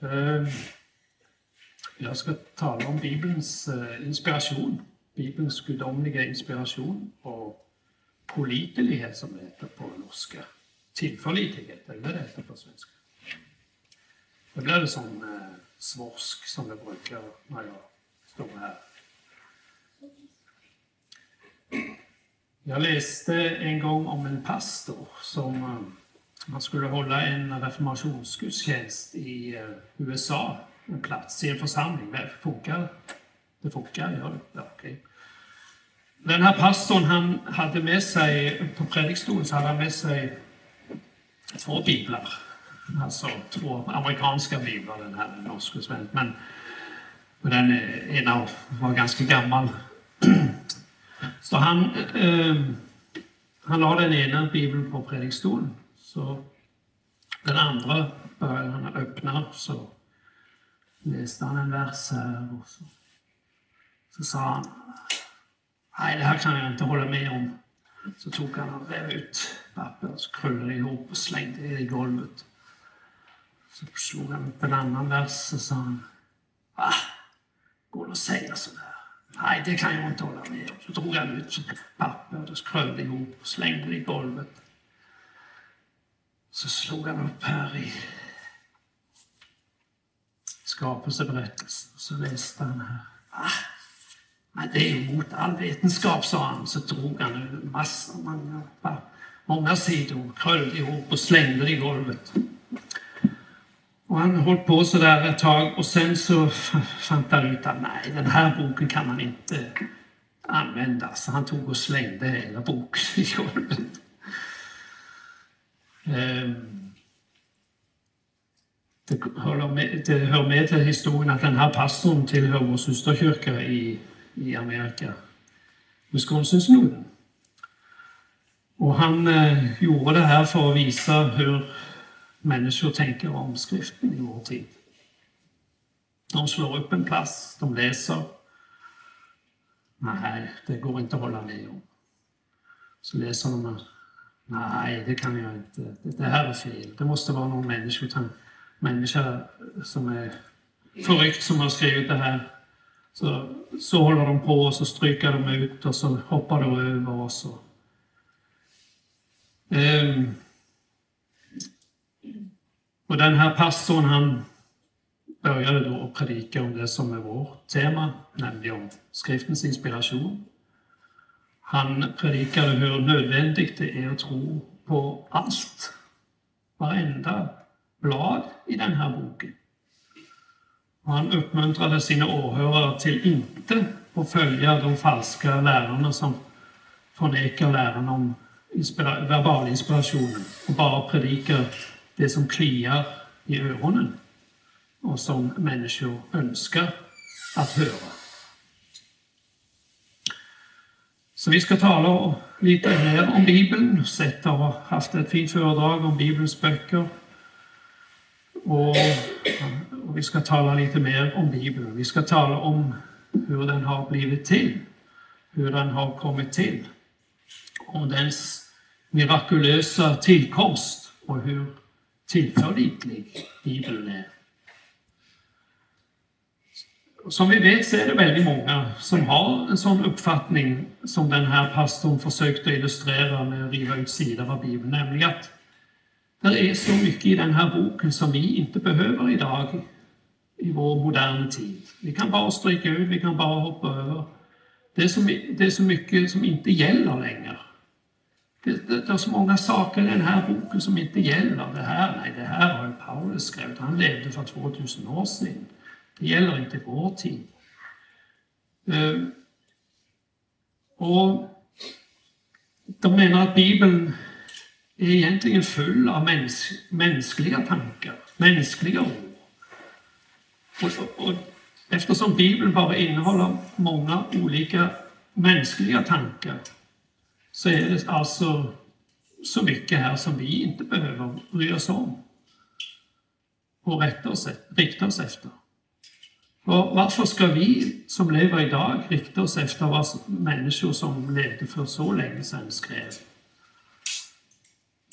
Ehm, jag ska tala om Bibelns eh, inspiration. Bibelns gudomliga inspiration och pålitlighet som det heter på norska. Tillförlitlighet, eller vad det heter på svenska. Det blir det som eh, svorsk som jag brukar när jag står här. Jag läste en gång om en pastor som eh, man han skulle hålla en reformationsgudstjänst i eh, USA, en plats i en församling. Det funkar. Det funkar, gör det. Ja, okej. Den här pastorn han hade med sig, på predikstolen så hade han med sig två biblar. Alltså två amerikanska biblar, den här norsk och svensk. Men och den eh, ena var ganska gammal. Så han, eh, eh han la den ena bibeln på predikstolen. Så den andra började han öppna så läste han en vers här och så, så sa han Nej, det här kan jag inte hålla med om. Så tog han och rev ut pappret, så krullade ihop och slängde det i golvet. Så slog han upp en annan vers och sa han Va? Går det att säga sådär? Nej, det kan jag inte hålla med om. Så drog han ut pappret och krullade ihop och slängde det i golvet. Så slog han upp här i skapelseberättelsen och så läste han här. Ah, men det är ju mot all vetenskap, sa han. Så drog han ur massor, många, många sidor, kröllde ihop och slängde det i golvet. Och han höll på så där ett tag och sen så fann han ut att nej, den här boken kan man inte använda. Så han tog och slängde hela boken i golvet. Ehm, det hör med, det hör med till historien att den här pastorn tillhör vår systerkyrka i, i Amerika, Wisconsin-snoden. Och han eh, gjorde det här för att visa hur människor tänker om skriften i vår tid. De slår upp en plats, de läser. Nej, det går inte att hålla med om. Så läser de Nej, det kan jag inte. Det här är fel. Det måste vara någon människa, människa som är förryckt som har skrivit det här. Så, så håller de på och så stryker de ut och så hoppar de över och så. Och den här pastorn han började då att predika om det som är vårt tema, nämligen om skriftens inspiration. Han predikade hur nödvändigt det är att tro på allt. Varenda blad i den här boken. Och han uppmuntrade sina åhörare till inte att följa de falska lärarna som förnekar läran om inspira verbalinspirationen och bara predikar det som kliar i öronen och som människor önskar att höra. Så vi ska tala lite mer om Bibeln. Sett har haft ett fint föredrag om Bibelns böcker. Och, och, vi ska tala lite mer om Bibeln. Vi ska tala om hur den har blivit till. Hur den har kommit till. Om dens mirakulösa tillkomst och hur tillförlitlig Bibeln är. Som vi vet så är det väldigt många som har en sån uppfattning som den här pastorn försökte illustrera med att riva ut sidor av Bibeln, nämligen att det är så mycket i den här boken som vi inte behöver idag i vår moderna tid. Vi kan bara stryka ut, vi kan bara hoppa över. Det är så, det är så mycket som inte gäller längre. Det, det, det, är så många saker i den här boken som inte gäller. Det här, nej, det här har Paulus skrivit. Han levde för 2000 år sedan. Det gäller inte vår tid. Eh, och de menar att Bibeln är egentligen full av mäns mänskliga tankar, mänskliga ord. Och, och, och, eftersom Bibeln bara innehåller många olika mänskliga tankar så är det alltså så mycket här som vi inte behöver bry oss om och rätta oss, e-, rikta oss efter. Och varför ska vi som lever idag rikta oss efter vad människor som levde för så länge sedan skrev?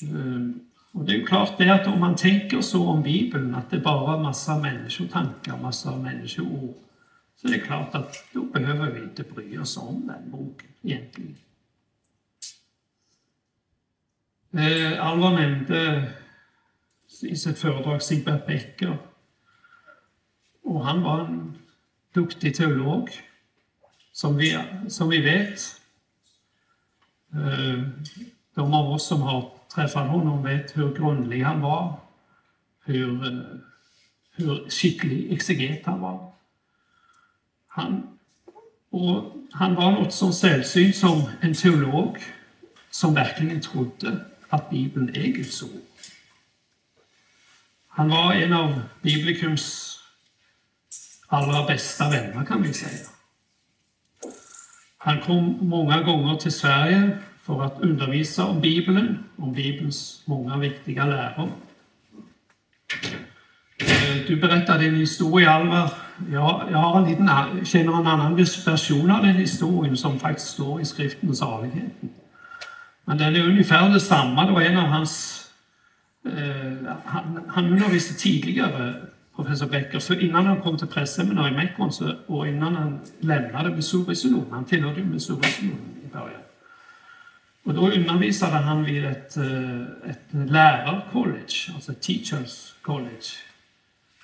Ehm, och det är klart det att om man tänker så om Bibeln, att det bara är massa människotankar, massa människoord, så det är klart att då behöver vi inte bry oss om den boken egentligen. Eh, Alvar nämnde i sitt föredrag Sigbert Becker. Och han var en duktig teolog, som vi, som vi vet. Eh, de av oss som har träffat honom vet hur grundlig han var, hur, eh, hur skicklig exeget han var. Han, och han var något så sällsynt som en teolog som verkligen trodde att Bibeln är Guds ord. Han var en av Biblikums allra bästa vänner kan vi säga. Han kom många gånger till Sverige för att undervisa om Bibeln, om Bibelns många viktiga läror. Eh, du berättade en historia, Alvar. Jag, jag har en liten, känner en annan version av den historien som faktiskt står i skriften Saligheten. Men den är ungefär detsamma. Det var en av hans... Eh, han, han undervisade tidigare, professor Becker, för innan han kom till presseminariet i Mekon och innan han lämnade Missouri-synoden, han tillhörde ju Missouri-synoden i början. Och då undervisade han vid ett, eh, ett lärarcollege, alltså ett teachers college,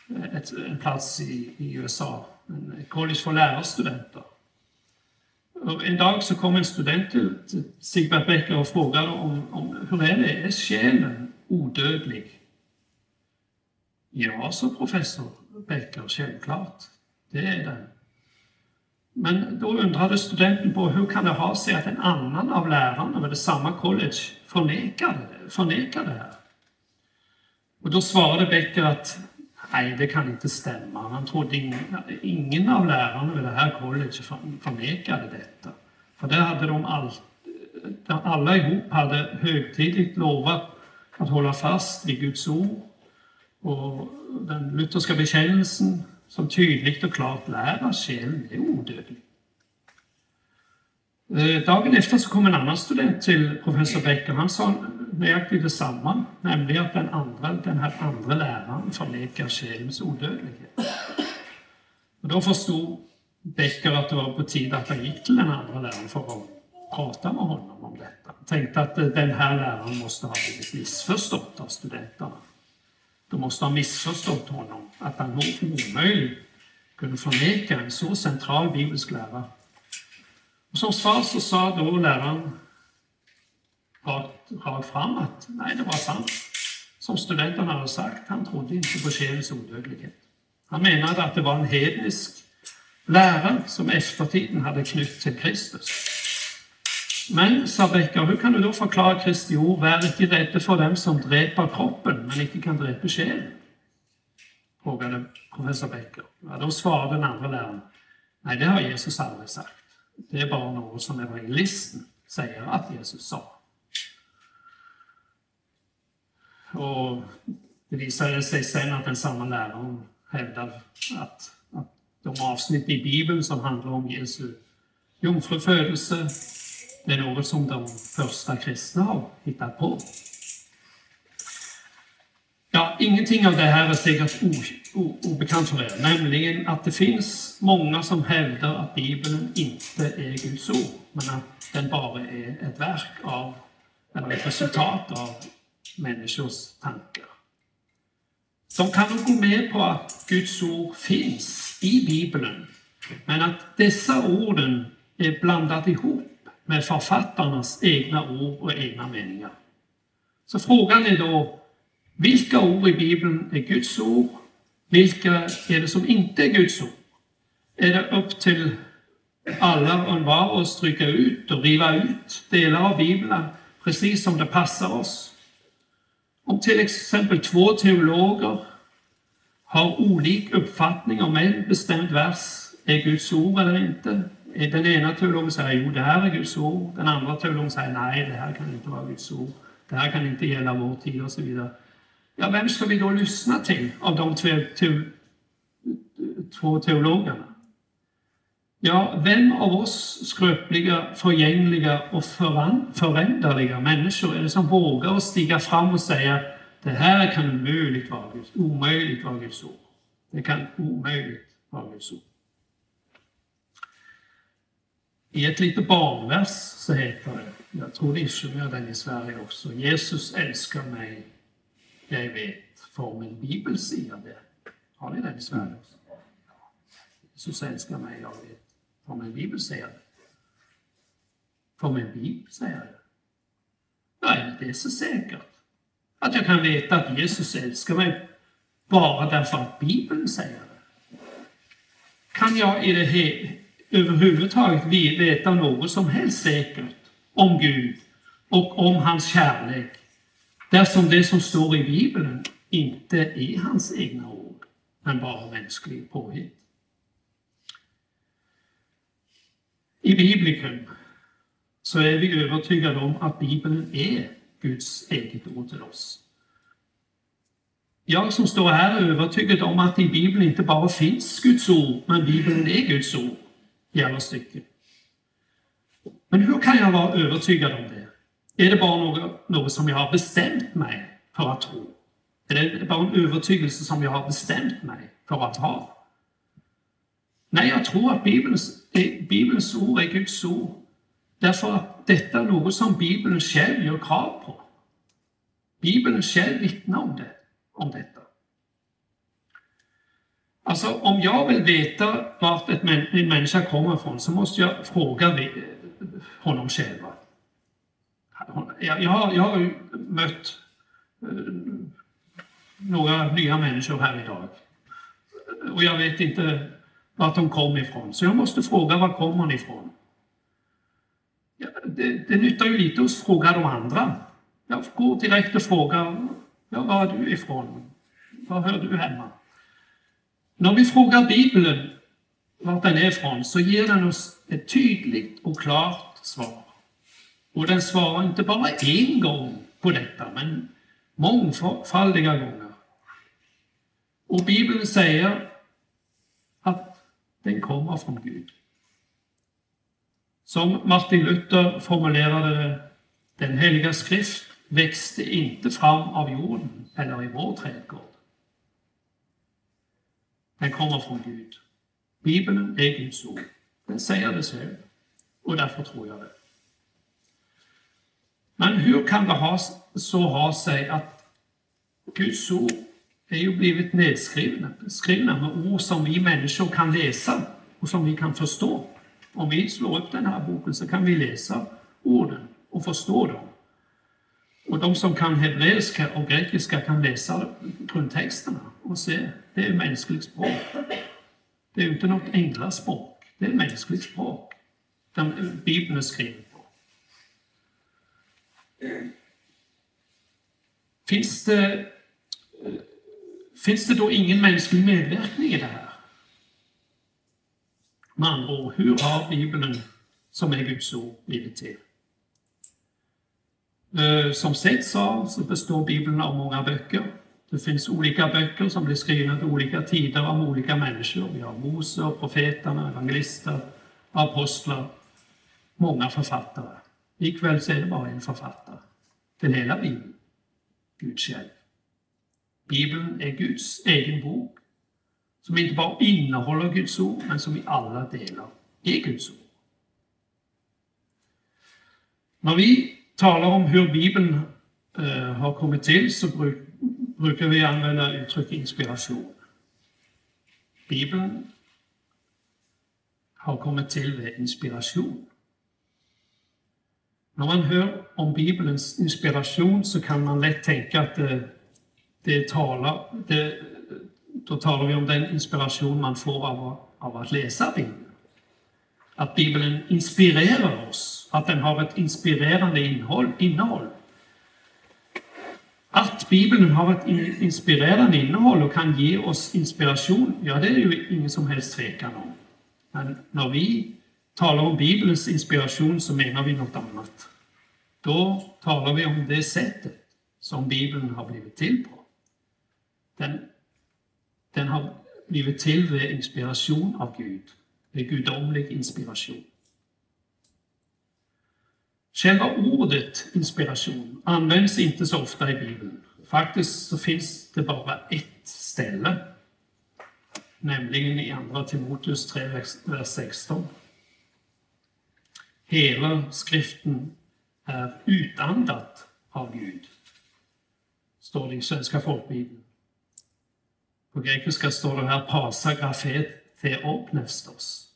eh, ett, en plats i, i USA, en college för lärarstudenter. Och en dag så kom en student till Sigbert Becker och frågade om, om hur är det, är själen odödlig? Ja, sa professor Becker, självklart, det är den. Men då undrade studenten på hur kan det ha sig att en annan av lärarna vid samma college förnekade, förnekade det här? Och då svarade Becker att nej, det kan inte stämma. Han trodde ingen, ingen av lärarna vid det här colleget förnekade detta. För där hade de all, alla ihop hade högtidligt lovat att hålla fast vid Guds ord och den lutherska bekännelsen som tydligt och klart lär att själen är odödlig. Eh, dagen efter så kom en annan student till professor Becker. Han sa nöjaktigt detsamma, nämligen att den, andra, den här andra läraren förnekar själens odödlighet. Och då förstod Becker att det var på tiden att han gick till den andra läraren för att prata med honom om detta. Han tänkte att eh, den här läraren måste ha blivit missförstått av studenterna. De måste ha missförstått honom, att han omöjligt kunde förneka en så central bibelsk lära. Och som svar så sa då läraren rakt, rakt fram att nej, det var sant. Som studenterna hade sagt, han trodde inte på själens odödlighet. Han menade att det var en hednisk lära som eftertiden hade knutit till Kristus. Men, sa Becker, hur kan du då förklara Kristi ord, vär inte rädda för dem som dräper kroppen men inte kan dräpa själen? Frågade professor Becker. Ja, då svarade den andra läraren, nej det har Jesus aldrig sagt. Det är bara något som evangelisten säger att Jesus sa. Och det visade sig sen att den samma läraren hävdade att, att de avsnitt i Bibeln som handlar om Jesu jungfrufödelse, det är något som de första kristna har hittat på. Ja, ingenting av det här är säkert obekant för er, nämligen att det finns många som hävdar att Bibeln inte är Guds ord, men att den bara är ett verk av, eller ett resultat av människors tankar. De kan nog gå med på att Guds ord finns i Bibeln, men att dessa orden är blandade ihop med författarnas egna ord och egna meningar. Så frågan är då, vilka ord i Bibeln är Guds ord? Vilka är det som inte är Guds ord? Är det upp till alla och var att stryka ut och riva ut delar av Bibeln precis som det passar oss? Om till exempel två teologer har olika uppfattning om en bestämd vers är Guds ord eller inte. Den ena teologen säger jo, det här är Guds ord. Den andra teologen säger nej, det här kan inte vara Guds ord. Det här kan inte gälla vår tid och så vidare. Ja, vem ska vi då lyssna till av de två, två teologerna? Ja, vem av oss skröpliga, förgängliga och föränderliga människor är det som vågar stiga fram och säga det här kan omöjligt vara Guds, omöjligt vara Guds ord. Det kan omöjligt vara Guds ord. I ett litet barnvers så heter det, jag tror ni sjunger den i Sverige också, Jesus älskar mig, jag vet, för min bibel säger det. Har ni den i Sverige också? Jesus älskar mig, jag vet, för min bibel säger det. För min bibel säger det. Nej, det är så säkert. Att jag kan veta att Jesus älskar mig bara därför att Bibeln säger det. Kan jag i det he- överhuvudtaget veta något som helst säkert om Gud och om hans kärlek, där som det som står i Bibeln inte är hans egna ord, men bara mänsklig påhitt. I biblikum så är vi övertygade om att Bibeln är Guds eget ord till oss. Jag som står här är övertygad om att i Bibeln inte bara finns Guds ord, men Bibeln är Guds ord i alla stycken. Men hur kan jag vara övertygad om det? Är det bara något, något som jag har bestämt mig för att tro? Är det bara en övertygelse som jag har bestämt mig för att ha? Nej, jag tror att Bibelns, eh, Bibelns ord är Guds ord därför att detta är något som Bibeln själv gör krav på. Bibeln själv vittnar om, det, om detta. Alltså, om jag vill veta vart ett, en människa kommer ifrån så måste jag fråga honom själv. Jag, jag, har, jag har ju mött eh, några nya människor här idag. Och jag vet inte vart de kom ifrån, så jag måste fråga var kommer ni ifrån? Ja, det, det nyttar ju lite att fråga de andra. Jag går direkt och frågar, ja, var är du ifrån? Var hör du hemma? När vi frågar Bibeln vart den är ifrån så ger den oss ett tydligt och klart svar. Och den svarar inte bara en gång på detta, men mångfaldiga gånger. Och Bibeln säger att den kommer från Gud. Som Martin Luther formulerade det, den heliga skrift växte inte fram av jorden eller i vår trädgård. Den kommer från Gud. Bibeln är Guds ord. Den säger det själv. Och därför tror jag det. Men hur kan det ha, så ha sig att Guds ord är ju blivit nedskrivna skrivna med ord som vi människor kan läsa och som vi kan förstå. Om vi slår upp den här boken så kan vi läsa orden och förstå dem. Och de som kan hebreiska och grekiska kan läsa grundtexterna och se, det är mänskligt språk. Det är inte något änglaspråk, det är mänskligt språk. Den Bibeln är skriven på. Finns det, finns det då ingen mänsklig medverkning i det här? Med andra ord, hur har Bibeln, som är Guds ord, blivit till? Eh, som Seth sa så består Bibeln av många böcker. Det finns olika böcker som blir skrivna vid olika tider av olika människor. Vi har Mose och profeterna, evangelister, apostlar, många författare. Likväl så är det bara en författare till hela Bibeln, Gud själv. Bibeln är Guds egen bok som inte bara innehåller Guds ord, men som i alla delar är Guds ord. När vi talar om hur Bibeln eh, har kommit till så bruk, brukar vi använda uttrycket inspiration. Bibeln har kommit till med inspiration. När man hör om Bibelns inspiration så kan man lätt tänka att det, det talar, det, då talar vi om den inspiration man får av, av att läsa Bibeln. Att Bibeln inspirerar oss, att den har ett inspirerande innehåll. innehåll. Att Bibeln har ett inspirerande innehåll och kan ge oss inspiration, ja det är ju ingen som helst tvekan om. Men när vi talar om Bibelns inspiration så menar vi något annat. Då talar vi om det sättet som Bibeln har blivit till på. Den, den har blivit till vid inspiration av Gud, med gudomlig inspiration. Själva ordet inspiration används inte så ofta i Bibeln. Faktiskt så finns det bara ett ställe, nämligen i Andra Timoteus 3, vers 16. Hela skriften är utandat av Gud, står det i Svenska folkbibeln. På grekiska står det här pasa grafet theopnefstos.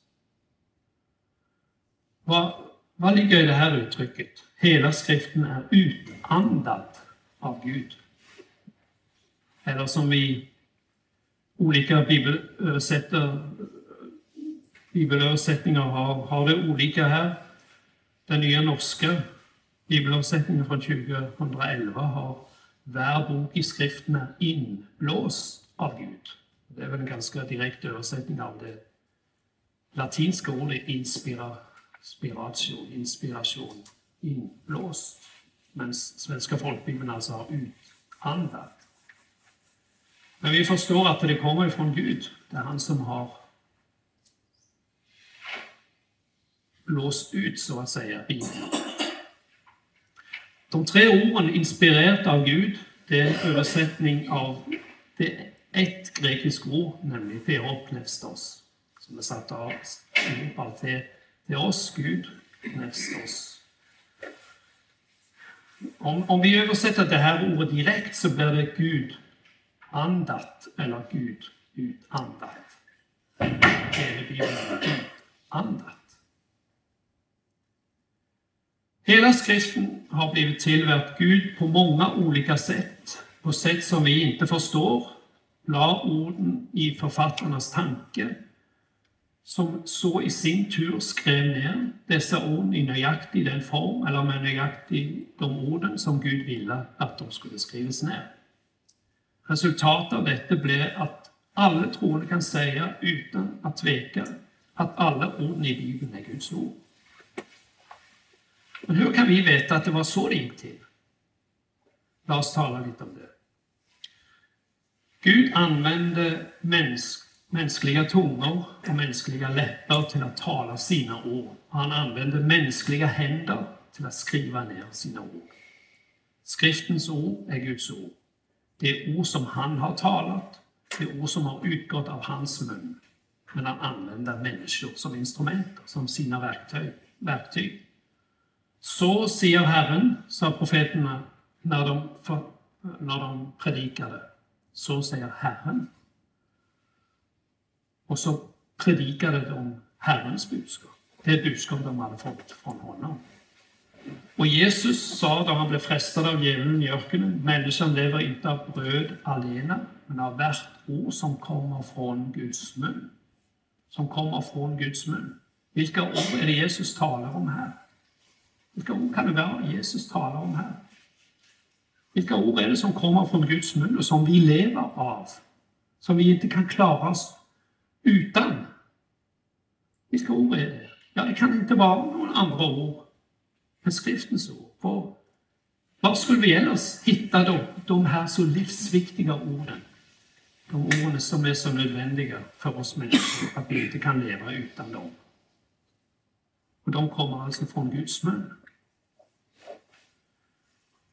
Vad, vad ligger i det här uttrycket? Hela skriften är utandad av Gud. Eller som vi olika bibelöversättningar har, har det olika här. Den nya norska bibelöversättningen från 2011 har Hver bok i Skriften är inblåst av Gud. Det är väl en ganska direkt översättning av det latinska ordet inspiration, inspiration, inblåst. Men svenska folkbibeln alltså har utandat. Men vi förstår att det kommer ifrån Gud. Det är han som har blåst ut, så att säga, Bibeln. De tre orden inspirerat av Gud, det är en översättning av det ett grekiskt ord, nämligen theopnefstos, som är satt av, av theos, Gud, nefstos. Om, om vi översätter det här ordet direkt så blir det Gud andat eller Gud utandat. Hela Bibeln utandat. Hela skriften har blivit tillvärt Gud på många olika sätt, på sätt som vi inte förstår, la orden i författarnas tanke, som så i sin tur skrev ner dessa ord i nöjaktig den form, eller med nöjaktig de orden som Gud ville att de skulle skrivas ner. Resultatet av detta blev att alla troende kan säga utan att tveka att alla orden i Bibeln är Guds ord. Men hur kan vi veta att det var så det gick till? Låt oss tala lite om det. Gud använde mäns mänskliga tungor och mänskliga läppar till att tala sina ord. Han använde mänskliga händer till att skriva ner sina ord. Skriftens ord är Guds ord. Det är ord som han har talat, det är ord som har utgått av hans mun. Men han använder människor som instrument, som sina verktyg. verktyg. Så säger Herren, sa profeterna när de, för, när de predikade. Så säger Herren. Och så predikade de Herrens budskap. Det budskap de hade fått från honom. Och Jesus sa då han blev frestad av djävulen i öknen, människan lever inte av bröd alena, men av vart ord som kommer från Guds mun. Som kommer från Guds mun. Vilka ord är det Jesus talar om här? Vilka ord kan det vara Jesus talar om här? Vilka ord är det som kommer från Guds mun och som vi lever av? Som vi inte kan klara oss utan. Vilka ord är det? Ja, det kan inte vara några andra ord än skriftens ord. För var skulle vi annars hitta då, de här så livsviktiga orden? De orden som är så nödvändiga för oss människor att vi inte kan leva utan dem. Och de kommer alltså från Guds mun.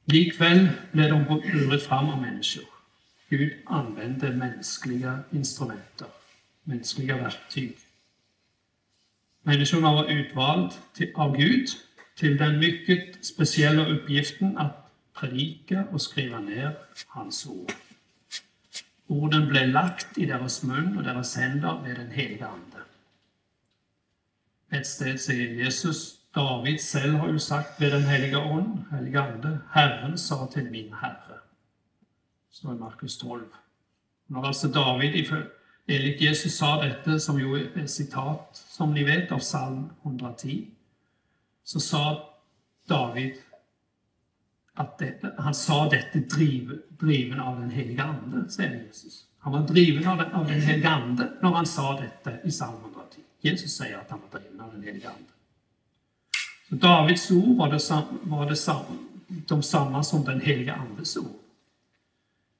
Likväl blev de burit fram av människor. Gud använde mänskliga instrumenter, mänskliga verktyg. Människorna var utvald av Gud till den mycket speciella uppgiften att predika och skriva ner hans ord. Orden blev lagt i deras mun och deras händer med den heliga Ande. Ett sted säger Jesus David själv har ju sagt vid den heliga on, heliga Ande, Herren sa till min Herre. Står i Markus 12. När alltså David enligt Jesus sa detta, som ju är citat, som ni vet, av psalm 110, så sa David att det, han sa detta driv, driven av den heliga Ande, säger Jesus. Han var driven av den, av den heliga Ande när han sa detta i psalm 110. Jesus säger att han var driven av den heliga Ande. Davids ord var, det, var det, de samma som den heliga Andes ord.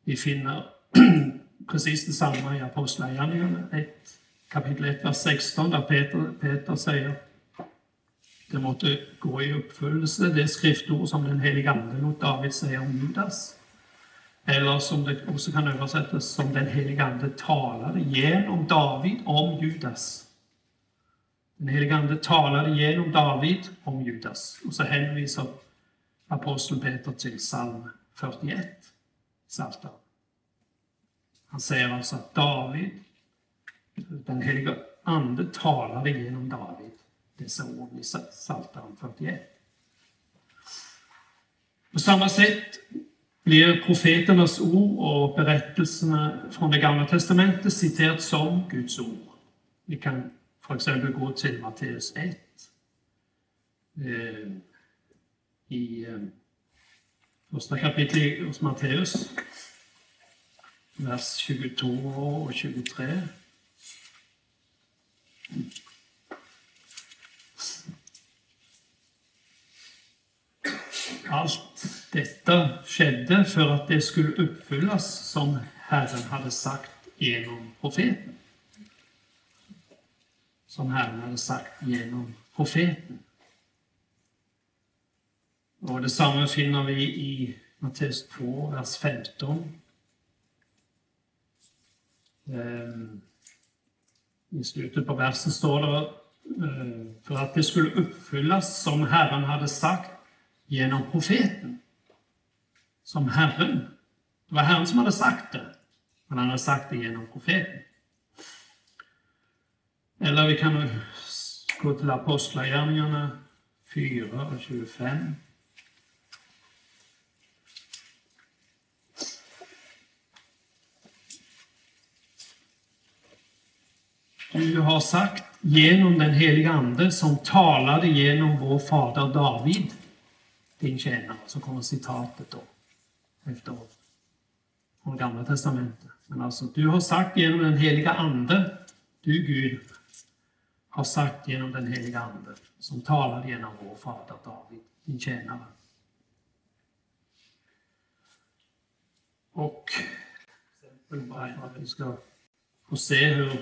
Vi finner precis detsamma i Apostlagärningarna 1, kapitel 1, vers 16, där Peter, Peter säger det måtte gå i uppfyllelse det skriftord som den heliga Ande låt David säga om Judas. Eller som det också kan översättas som den helige Ande talade genom David om Judas. Den helige Ande talade genom David om Judas. Och så hänvisar aposteln Peter till psalm 41, Psaltaren. Han säger alltså att David, den helige Ande talade genom David dessa ord i Psaltaren 41. På samma sätt blir profeternas ord och berättelserna från det gamla testamentet citerat som Guds ord. Vi kan till exempel gå till Matteus 1. Eh, I eh, första kapitlet hos Matteus, vers 22 och 23. Allt detta skedde för att det skulle uppfyllas som Herren hade sagt genom profeten. Som Herren hade sagt genom profeten. Och detsamma finner vi i Matteus 2, vers 15. Ehm, I slutet på versen står det eh, för att det skulle uppfyllas som Herren hade sagt genom profeten. Som Herren. Det var Herren som hade sagt det, men han hade sagt det genom profeten. Eller vi kan gå till Apostlagärningarna 4 och 25. Du har sagt genom den heliga Ande som talade genom vår fader David din tjänare. Så kommer citatet då efteråt från Gamla Testamentet. Men alltså, du har sagt genom den heliga Ande, du Gud, har sagt genom den heliga Ande som talade genom vår fader David, din tjänare. Och bara för att vi ska få se hur,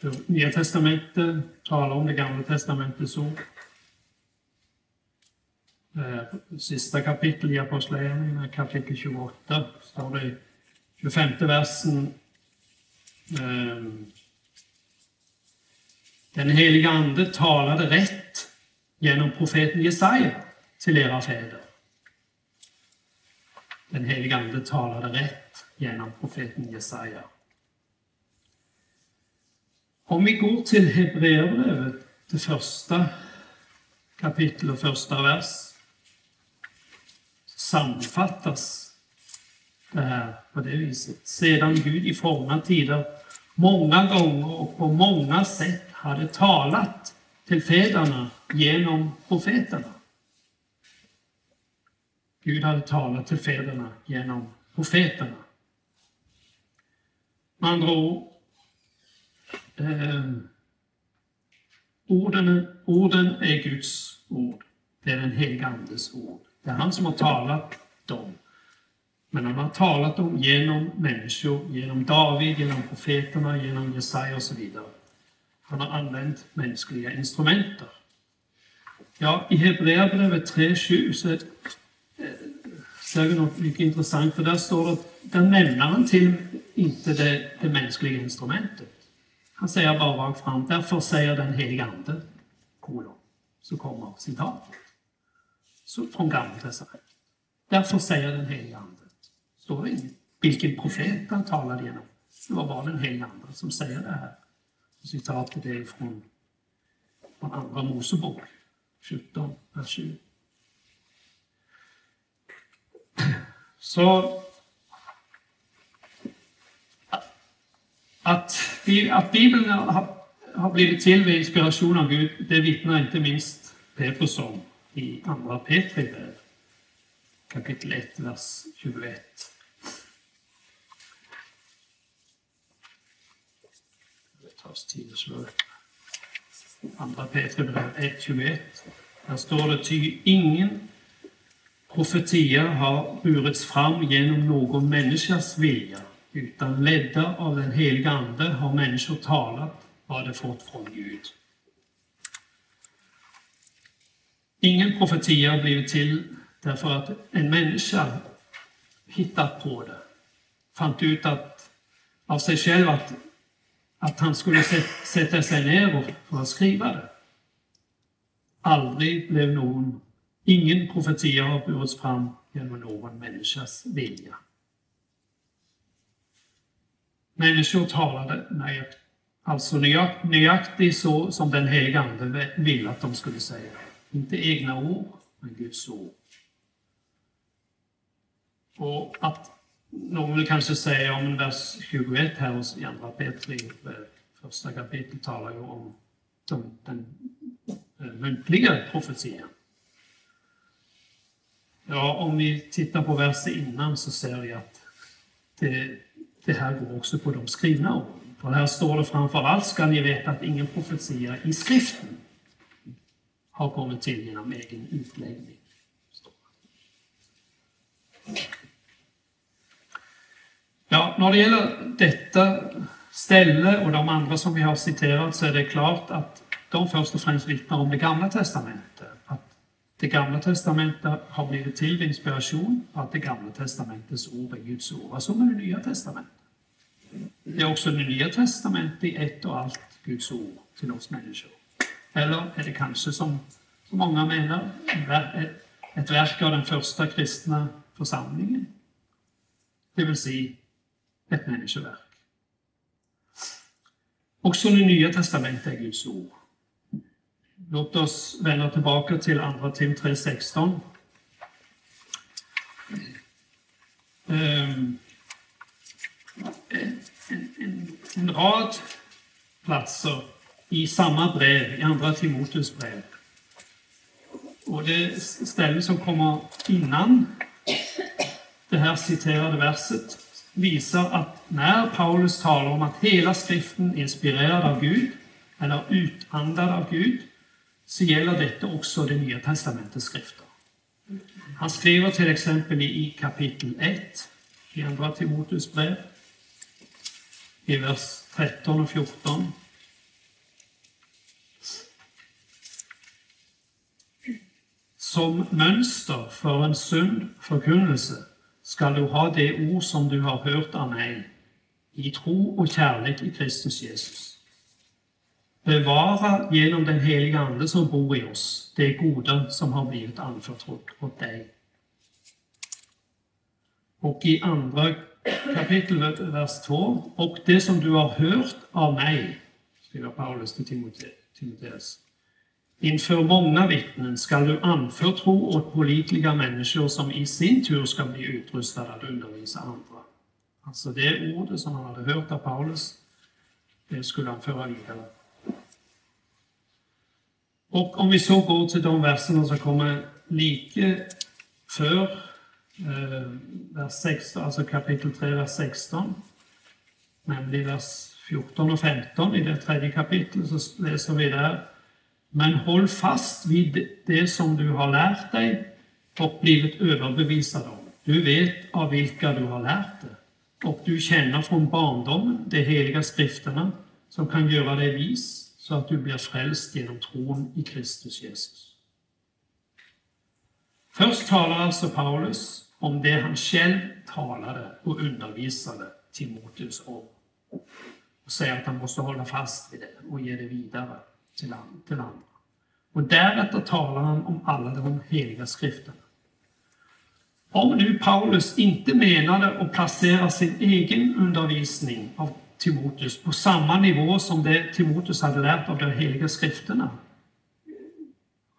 hur Nya Testamentet talar om det Gamla Testamentets ord. Eh, sista kapitlet i Apostlagärningarna, kapitel 28, står det i 25 versen. Ehm, den heliga Ande talade rätt genom profeten Jesaja till era fäder. Den heliga Ande talade rätt genom profeten Jesaja. Om vi går till Hebreerbrevet, det första kapitel och första vers sammanfattas det här på det viset. Sedan Gud i forna tider många gånger och på många sätt hade talat till fäderna genom profeterna. Gud hade talat till fäderna genom profeterna. Med andra ord, eh, orden, orden är Guds ord. Det är den helige Andes ord. Det är han som har talat dem. Men han har talat dem genom människor, genom David, genom profeterna, genom Jesaja och så vidare. Han har använt mänskliga instrumenter. Ja, i Hebreerbrevet 3.7 så eh, ser vi något mycket intressant, för där står det, där nämner han till inte det, det mänskliga instrumentet. Han säger bara rakt fram, därför säger den helige Ande, kolon, så kommer citatet från Gamla testamentet. Därför säger den helige Ande. Står det inget vilken profet han talade genom. Det var bara den helige Ande som säger det här. Citatet är från, från Andra Mosebok 17, vers 20. Så att, att Bibeln har, har blivit till vid inspiration av Gud, det vittnar inte minst Petrus om i Andra Petri kapitel 1, vers 21. Det tid att. Andra Petri brev 1, 21. Där står det ty ingen profetia har burits fram genom någon människas vilja, utan ledda av den heliga Ande har människor talat vad de fått från Gud. Ingen profetia har blivit till därför att en människa hittat på det. Fant ut att, av sig själv att, att han skulle sätta sig ner för att skriva det. Aldrig blev någon, ingen profetia har burits fram genom någon människas vilja. Människor talade nöjakt, alltså nöjaktigt så som den helige Ande ville att de skulle säga. Inte egna ord, men Guds ord. Och att någon vill kanske säga om vers 21 här hos Andra Petri, eh, första kapitlet talar ju om den, den, den muntliga profetian. Ja, om vi tittar på versen innan så ser vi att det, det här går också på de skrivna orden. För här står det framför allt ska ni veta att ingen profetia i skriften har kommit till genom egen utläggning. Ja, när det gäller detta ställe och de andra som vi har citerat så är det klart att de först och främst vittnar om det gamla testamentet. Att det gamla testamentet har blivit till vid inspiration, att det gamla testamentets ord är Guds ord. Vad som är det nya testamentet? Det är också det nya testamentet i ett och allt Guds ord till oss människor. Eller är det kanske som, som många menar, ett verk av den första kristna församlingen? Det vill säga ett människoverk. Också det nya testamentet är Guds ord. Låt oss vända tillbaka till Andra Tim 3.16. Um, ehm, en, en, en, rad platser i samma brev, i Andra Timoteus brev. Och det ställe som kommer innan det här citerade verset visar att när Paulus talar om att hela skriften är inspirerad av Gud, eller utandad av Gud, så gäller detta också det Nya Testamentets skrifter. Han skriver till exempel i kapitel 1 i Andra Timoteus brev, i vers 13 och 14. Som mönster för en sund förkunnelse skall du ha det ord som du har hört av mig, i tro och kärlek i Kristus Jesus. Bevara genom den helige Ande som bor i oss det goda som har blivit anförtrott åt dig. Och i andra kapitel, vers 2. Och det som du har hört av mig, skriver Paulus till Timoteus, Inför många vittnen skall du anförtro åt pålitliga människor som i sin tur ska bli utrustade att undervisa andra. Alltså det ordet som han hade hört av Paulus, det skulle han föra vidare. Och om vi så går till de verserna som kommer lika för eh, vers 16, alltså kapitel 3, vers 16, nämligen vers 14 och 15 i det tredje kapitlet, så läser vi där men håll fast vid det som du har lärt dig och blivit överbevisad om. Du vet av vilka du har lärt det och du känner från barndomen de heliga skrifterna som kan göra dig vis så att du blir frälst genom tron i Kristus Jesus. Först talar alltså Paulus om det han själv talade och undervisade Timoteus om och säger att han måste hålla fast vid det och ge det vidare till, till andra. Och därefter talar han om alla de heliga skrifterna. Om nu Paulus inte menade att placera sin egen undervisning av Timoteus på samma nivå som det Timoteus hade lärt av de heliga skrifterna,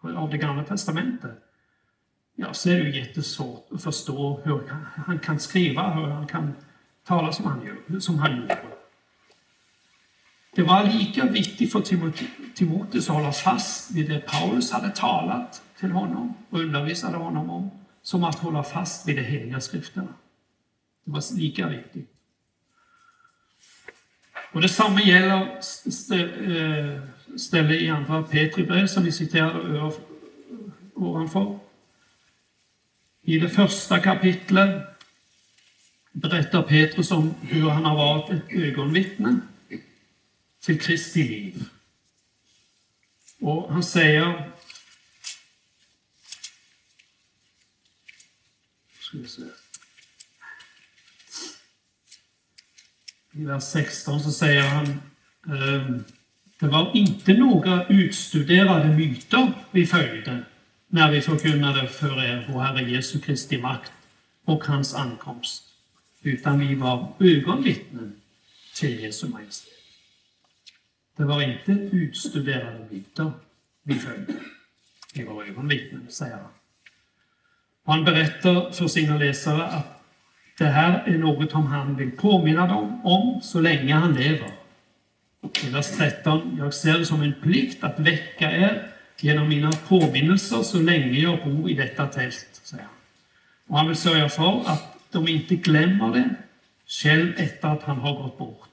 av det gamla testamentet, ja, så är det ju jättesvårt att förstå hur han kan skriva, hur han kan tala som han, gör, som han gjorde. Det var lika viktigt för Timoteus att hålla fast vid det Paulus hade talat till honom och undervisade honom om, som att hålla fast vid de heliga skrifterna. Det var lika viktigt. Och detsamma gäller eh, stället ställe i andra Petribrev som vi citerade ovanför. I det första kapitlet berättar Petrus om hur han har varit ett ögonvittne till Kristi liv. Och han säger ska vi se. I vers 16 så säger han ehm, det var inte några utstuderade myter vi följde när vi förkunnade för er vår Herre Jesu Kristi makt och hans ankomst, utan vi var ögonvittnen till Jesu Majestät. Det var inte utstuderade myter vi följde. Vi var ögonvittnen, säger han. Han berättar för sina läsare att det här är något som han vill påminna dem om så länge han lever. I vers 13. Jag ser det som en plikt att väcka er genom mina påminnelser så länge jag bor i detta tält, säger han. Och han vill sörja för att de inte glömmer det själv efter att han har gått bort.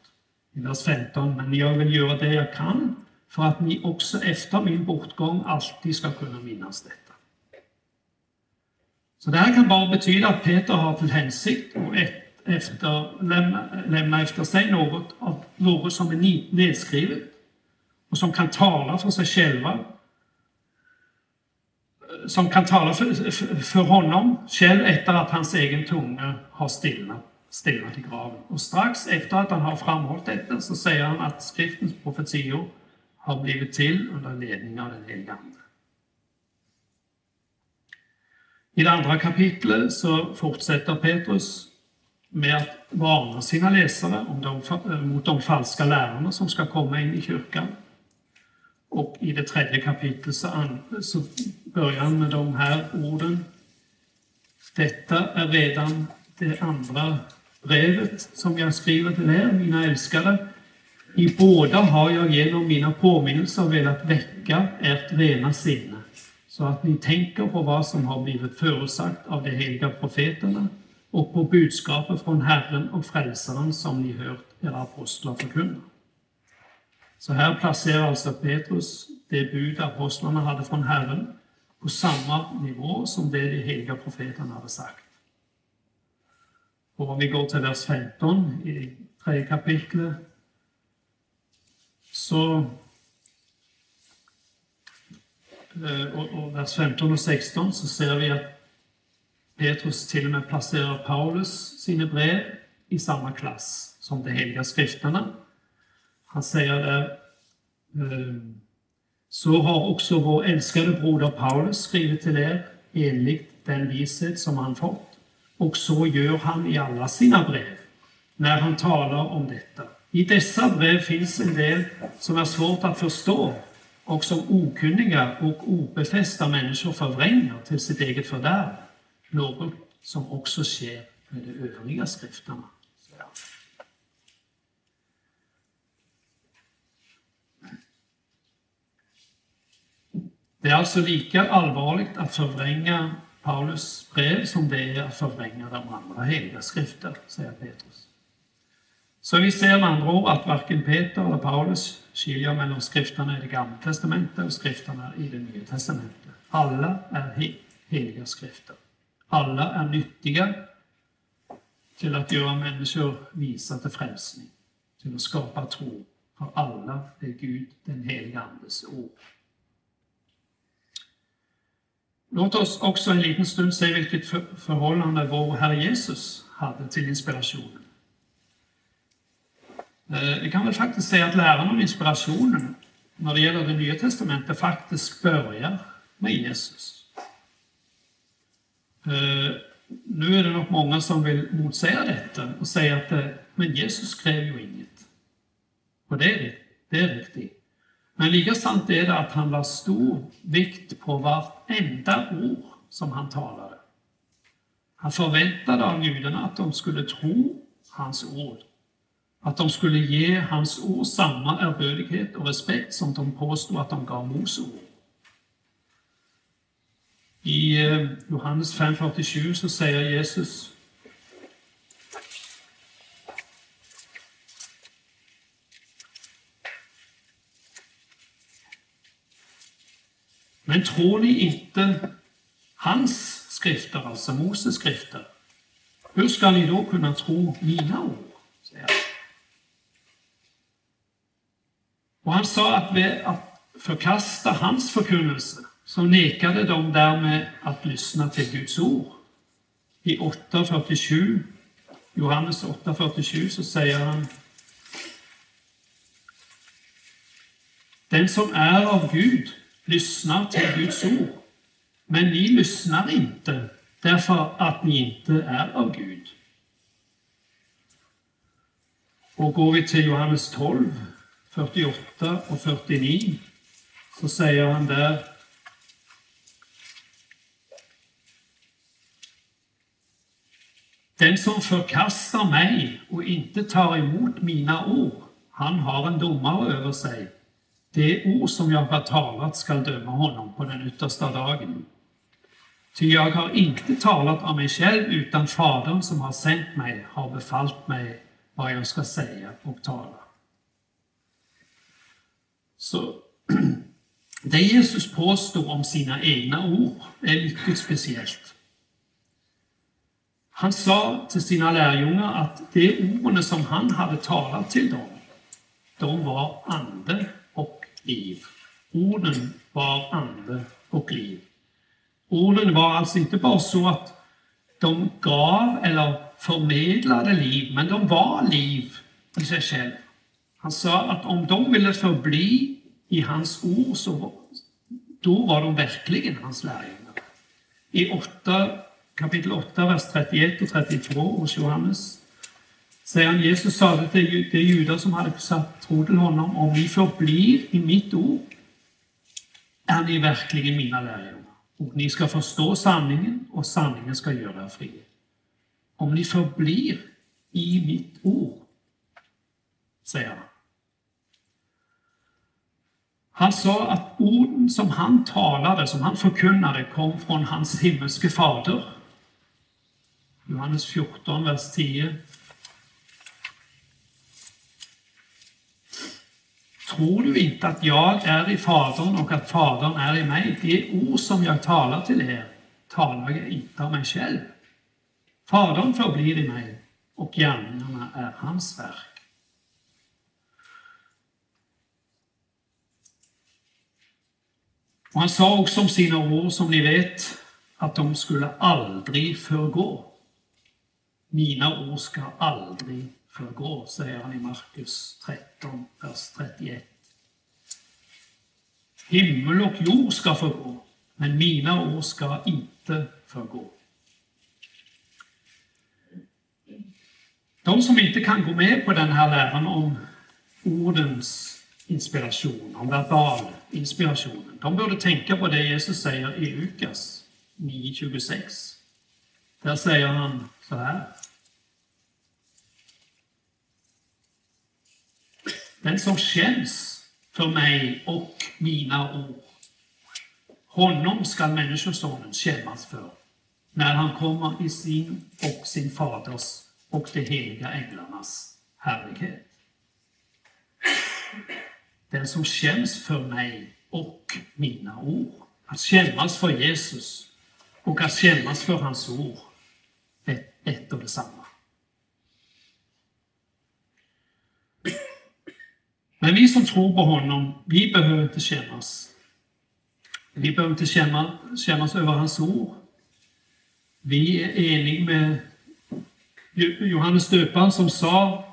I vers 15. Men jag vill göra det jag kan för att ni också efter min bortgång alltid ska kunna minnas detta. Så det här kan bara betyda att Peter har till hänsikt att efter, lämna, lämna efter sig något, av, något som är nedskrivet och som kan tala för sig själva som kan tala för, för, för honom själv efter att hans egen tunga har stillnat, stenar i graven. Och strax efter att han har framhållit detta så säger han att skriftens profetior har blivit till under ledning av den helige Ande. I det andra kapitlet så fortsätter Petrus med att varna sina läsare om de, eh, mot de falska lärarna som ska komma in i kyrkan. Och i det tredje kapitlet så, så börjar han med de här orden. Detta är redan det andra brevet som jag skriver till er, mina älskade. I båda har jag genom mina påminnelser velat väcka ert rena sinne så att ni tänker på vad som har blivit förutsagt av de heliga profeterna och på budskapet från Herren och Frälsaren som ni hört era apostlar förkunna. Så här placerar alltså Petrus det bud apostlarna hade från Herren på samma nivå som det de heliga profeterna hade sagt. Och om vi går till vers 15 i tredje kapitlet så eh, och, och vers 15 och 16 så ser vi att Petrus till och med placerar Paulus sina brev i samma klass som de heliga skrifterna. Han säger där eh, så har också vår älskade broder Paulus skrivit till er enligt den vishet som han fått. Och så gör han i alla sina brev när han talar om detta. I dessa brev finns en del som är svårt att förstå och som okunniga och obefästa människor förvränger till sitt eget fördärv, något som också sker med de övriga skrifterna. Det är alltså lika allvarligt att förvränga Paulus brev som det är att förvränga de andra heliga skrifter, säger Petrus. Så vi ser med andra ord att varken Peter eller Paulus skiljer mellan skrifterna i det gamla testamentet och skrifterna i det nya testamentet. Alla är heliga skrifter. Alla är nyttiga till att göra människor visa till frälsning, till att skapa tro. För alla är Gud, den heliga Andes ord. Låt oss också en liten stund se vilket förhållande vår Herre Jesus hade till inspirationen. Eh, vi kan väl faktiskt säga att läran om inspirationen när det gäller det nya testamentet faktiskt börjar med Jesus. Eh, nu är det nog många som vill motsäga detta och säga att eh, men Jesus skrev ju inget. Och det är, det är riktigt. Men lika sant är det att han la stor vikt på vart vartenda ord som han talade. Han förväntade av judarna att de skulle tro hans ord att de skulle ge hans ord samma erbördighet och respekt som de påstod att de gav Mose ord. I eh, Johannes 5.47 så säger Jesus Men tror ni inte hans skrifter, alltså Moses skrifter? Hur ska ni då kunna tro mina ord? Säger han. Och han sa att vi att förkasta hans förkunnelse så nekade de därmed att lyssna till Guds ord. I 8.47, Johannes 8.47 så säger han Den som är av Gud lyssnar till Guds ord. Men ni lyssnar inte därför att ni inte är av Gud. Och går vi till Johannes 12, 48 och 49 så säger han där Den som förkastar mig och inte tar emot mina ord, han har en domare över sig. Det ord som jag har talat skall döma honom på den yttersta dagen. Ty jag har inte talat av mig själv, utan Fadern som har sänt mig har befallt mig vad jag ska säga och tala. Så det Jesus påstår om sina egna ord är mycket speciellt. Han sa till sina lärjungar att de orden som han hade talat till dem, de var ande liv. Orden var ande och liv. Orden var alltså inte bara så att de gav eller förmedlade liv, men de var liv i sig själva. Han sa att om de ville förbli i hans ord, så då var de verkligen hans lärjungar. I 8, kapitel 8, vers 31 och 32 hos Johannes säger han, Jesus sa till de judar som hade satt tro till honom, om ni förblir i mitt ord är ni verkligen mina lärjungar. Och ni ska förstå sanningen och sanningen ska göra er fria. Om ni förblir i mitt ord, säger han. Han sa att orden som han talade, som han förkunnade, kom från hans himmelske fader. Johannes 14, vers 10. Tror du inte att jag är i Fadern och att Fadern är i mig? Det ord som jag talar till er talar jag inte av mig själv. Fadern förblir i mig och gärningarna är hans verk. Och han sa också om sina ord, som ni vet, att de skulle aldrig förgå. Mina ord ska aldrig förgå, säger han i Markus 13, vers 31. Himmel och jord ska förgå, men mina år ska inte förgå. De som inte kan gå med på den här läran om ordens inspiration, om verbal inspiration, de borde tänka på det Jesus säger i Lukas 9.26. Där säger han så här. Den som känns för mig och mina ord, honom skall Människosonen kännas för när han kommer i sin och sin faders och de heliga änglarnas härlighet. Den som känns för mig och mina ord. Att kännas för Jesus och att kännas för hans ord är ett och detsamma. Men vi som tror på honom, vi behöver inte kännas. Vi behöver inte känna, kännas över hans ord. Vi är eniga med Johannes döparen som sa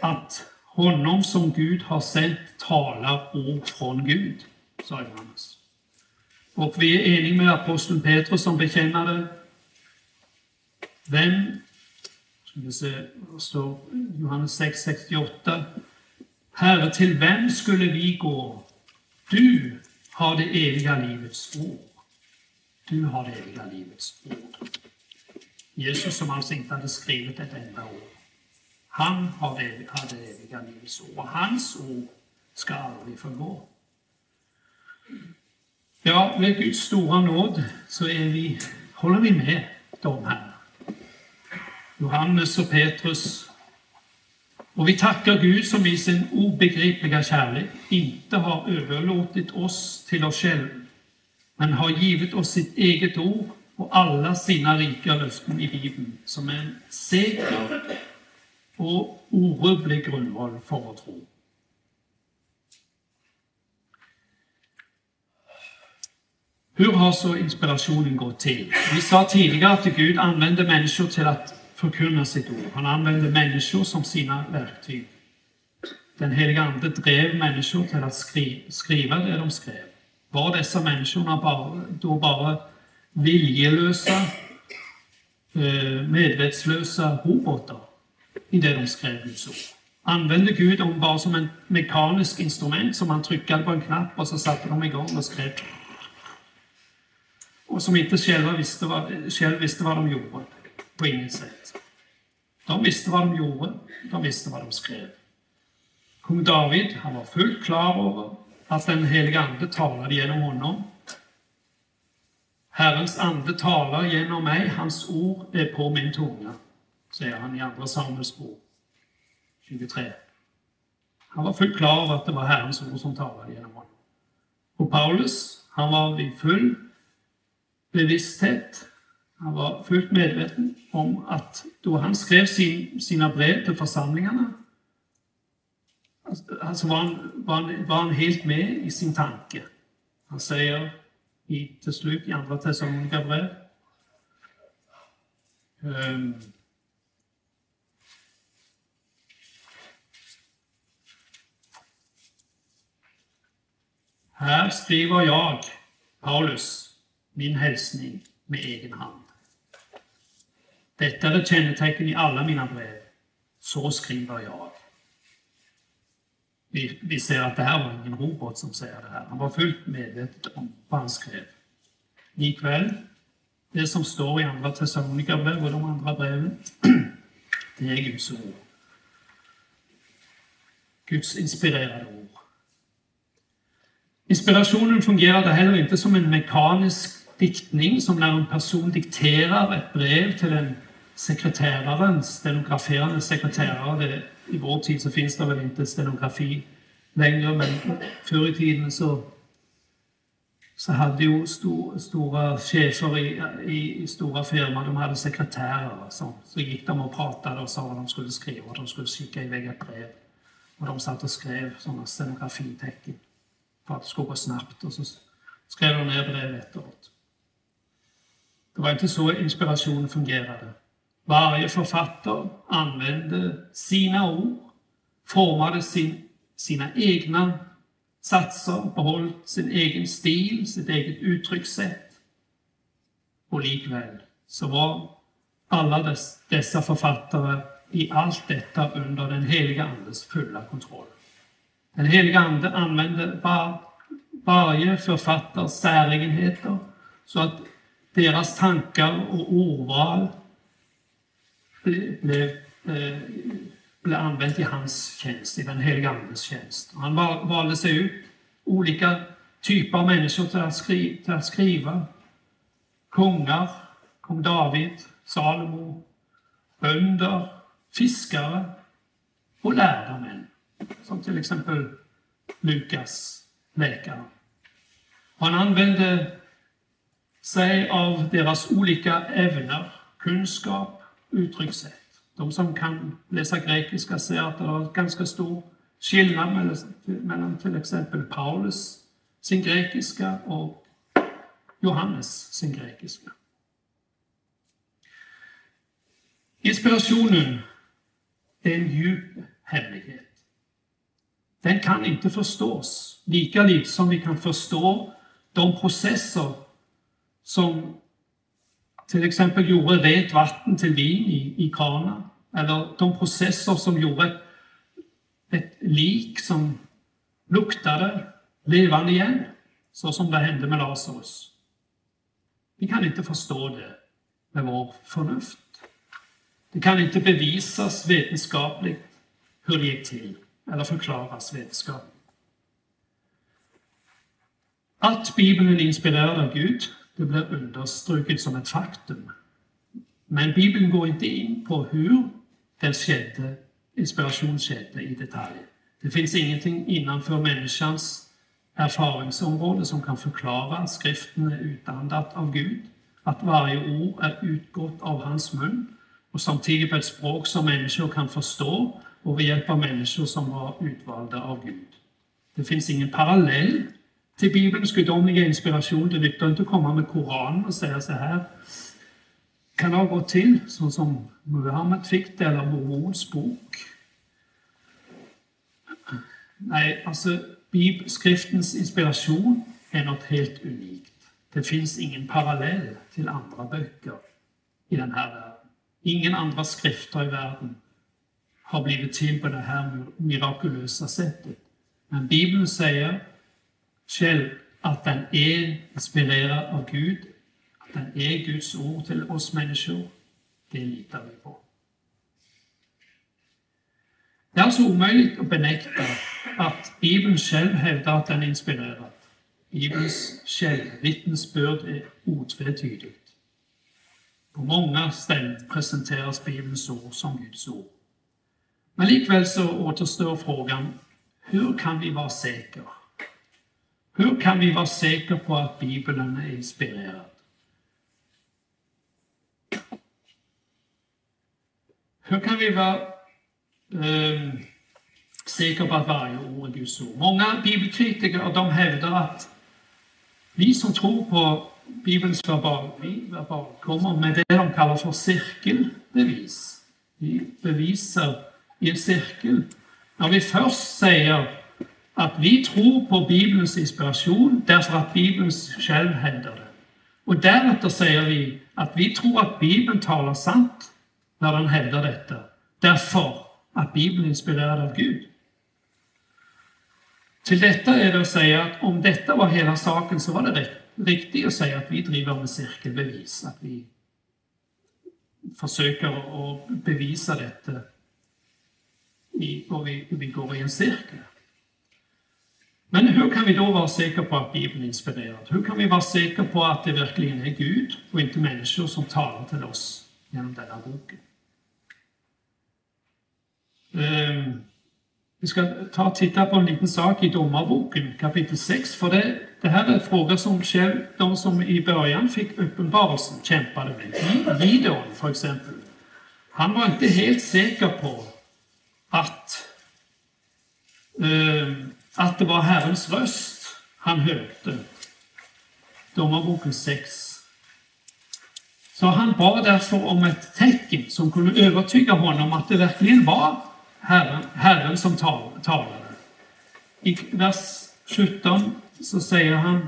att honom som Gud har sänt talar ord från Gud, sa Johannes. Och vi är eniga med aposteln Petrus som bekännade vem, ska vi se, står Johannes 6.68 Herre, till vem skulle vi gå? Du har det eviga livets ord. Du har det eviga livets ord. Jesus som alltså inte hade skrivit ett enda ord. Han har det, det eviga livets ord och hans ord ska aldrig förgå. Ja, med Guds stora nåd så är vi, håller vi med de här. Johannes och Petrus och vi tackar Gud som i sin obegripliga kärlek inte har överlåtit oss till oss själva, men har givit oss sitt eget ord och alla sina rika löften i Bibeln som en säker och orubblig grundval för vår tro. Hur har så inspirationen gått till? Vi sa tidigare att Gud använder människor till att förkunna sitt ord. Han använde människor som sina verktyg. Den heliga Ande drev människor till att skri skriva det de skrev. Var dessa människorna bara, då bara viljelösa, eh, medvetslösa robotar i det de skrev Guds ord? Använde Gud dem bara som ett mekaniskt instrument som man tryckte på en knapp och så satte de igång och skrev? Och som inte själva visste vad, själv visste vad de gjorde. På inget sätt. De visste vad de gjorde, de visste vad de skrev. Kung David han var fullt klar över att den helige Ande talade genom honom. Herrens ande talar genom mig, hans ord är på min tunga, säger han i Andra Samuels bok 23. Han var fullt klar över att det var Herrens ord som talade genom honom. Och Paulus, han var vid full bevissthet han var fullt medveten om att då han skrev sin, sina brev till församlingarna alltså, alltså var, han, var, han, var han helt med i sin tanke. Han säger i, till slut i Andra Thessalonikerbrev um, Här skriver jag, Paulus, min hälsning med egen hand. Detta är ett kännetecken i alla mina brev. Så skriver jag. Vi, vi ser att det här var ingen robot som säger det här. Han var fullt medveten om vad han skrev. Likväl, det som står i Andra Thessalonikerbrev och de andra breven, det är Guds ord. Guds inspirerade ord. Inspirationen fungerade heller inte som en mekanisk diktning som när en person dikterar ett brev till en sekreteraren, stenograferande sekreterare. Det, I vår tid så finns det väl inte stenografi längre, men förr i tiden så, så hade ju stor, stora chefer i, i, i, stora firmor, de hade sekreterare. Så, så gick de och pratade och sa vad de skulle skriva. De skulle skicka iväg ett brev. Och de satt och skrev sådana stenografitecken för att det skulle gå snabbt. Och så skrev de ner brev efteråt. Det var inte så inspiration fungerade. Varje författare använde sina ord, formade sin, sina egna satser, behöll sin egen stil, sitt eget uttryckssätt. Och likväl så var alla dess, dessa författare i allt detta under den heliga Andes fulla kontroll. Den heliga Ande använde var, varje författares säregenheter så att deras tankar och ordval blev, blev använt i hans tjänst, i den helige Andes tjänst. Han valde sig ut olika typer av människor till att, skri till att skriva. Kungar, kung David, Salomo, bönder, fiskare och lärda män. Som till exempel Lukas, läkare. Han använde sig av deras olika ämnen, kunskap, uttryckssätt. De som kan läsa grekiska ser att det är ganska stor skillnad mellan till exempel Paulus, sin grekiska, och Johannes, sin grekiska. Inspirationen är en djup hemlighet. Den kan inte förstås, lika lite som vi kan förstå de processer som till exempel gjorde rent vatten till vin i, i kranar. Eller de processer som gjorde ett, lik som luktade levande igen, så som det hände med Lazarus. Vi kan inte förstå det med vår förnuft. Det kan inte bevisas vetenskapligt hur det gick till, eller förklaras vetenskapligt. Allt Bibeln är inspirerad av Gud det blir understruket som ett faktum. Men Bibeln går inte in på hur den skedde, inspiration skedde i detalj. Det finns ingenting innanför människans erfaringsområde som kan förklara att skriften är utandat av Gud, att varje ord är utgått av hans mun och samtidigt på ett språk som människor kan förstå och med hjälp av människor som var utvalda av Gud. Det finns ingen parallell till Bibelns gudomliga inspiration. Det nyttar inte att komma med Koranen och säga så här kan det ha gått till, så som Muhammed fick det, eller Mormons bok. Nej, alltså, Skriftens inspiration är något helt unikt. Det finns ingen parallell till andra böcker i den här världen. Ingen andra skrifter i världen har blivit till på det här mirakulösa sättet. Men Bibeln säger själv, att den är inspirerad av Gud, att den är Guds ord till oss människor, Det litar vi på. Det är alltså omöjligt att benäkta att Bibeln själv hävdar att den är inspirerad. Bibelns selvvitnesbyrd är otvetydigt. På många ställen presenteras Bibelns ord som Guds ord. Men likväl så återstår frågan hur kan vi vara säkra? Hur kan vi vara säkra på att Bibeln är inspirerad? Hur kan vi vara eh, säkra på att varje ord är Guds ord? Många bibelkritiker de hävdar att vi som tror på Bibelns verbal, kommer med det de kallar för cirkelbevis. Vi bevisar i en cirkel. När vi först säger att vi tror på Bibelns inspiration därför att Bibeln själv händer det, Och därefter säger vi att vi tror att Bibeln talar sant när den hävdar detta därför att Bibeln är inspirerad av Gud. Till detta är det att säga att om detta var hela saken, så var det riktigt att säga att vi driver med cirkelbevis, att vi försöker bevisa detta dette och vi, vi går i en cirkel. Men hur kan vi då vara säkra på att Bibeln är inspirerad? Hur kan vi vara säkra på att det verkligen är Gud och inte människor som talar till oss genom denna boken? Um, vi ska ta och titta på en liten sak i Domarboken, kapitel 6. för det, det är en fråga som de som i början fick uppenbarelsen kämpade med. Gideon, för exempel, Han var inte helt säker på att... Ehm, att det var Herrens röst han hörde. De var boken 6. Så han bad därför om ett tecken som kunde övertyga honom att det verkligen var Herren, Herren som talade. I vers 17 så säger han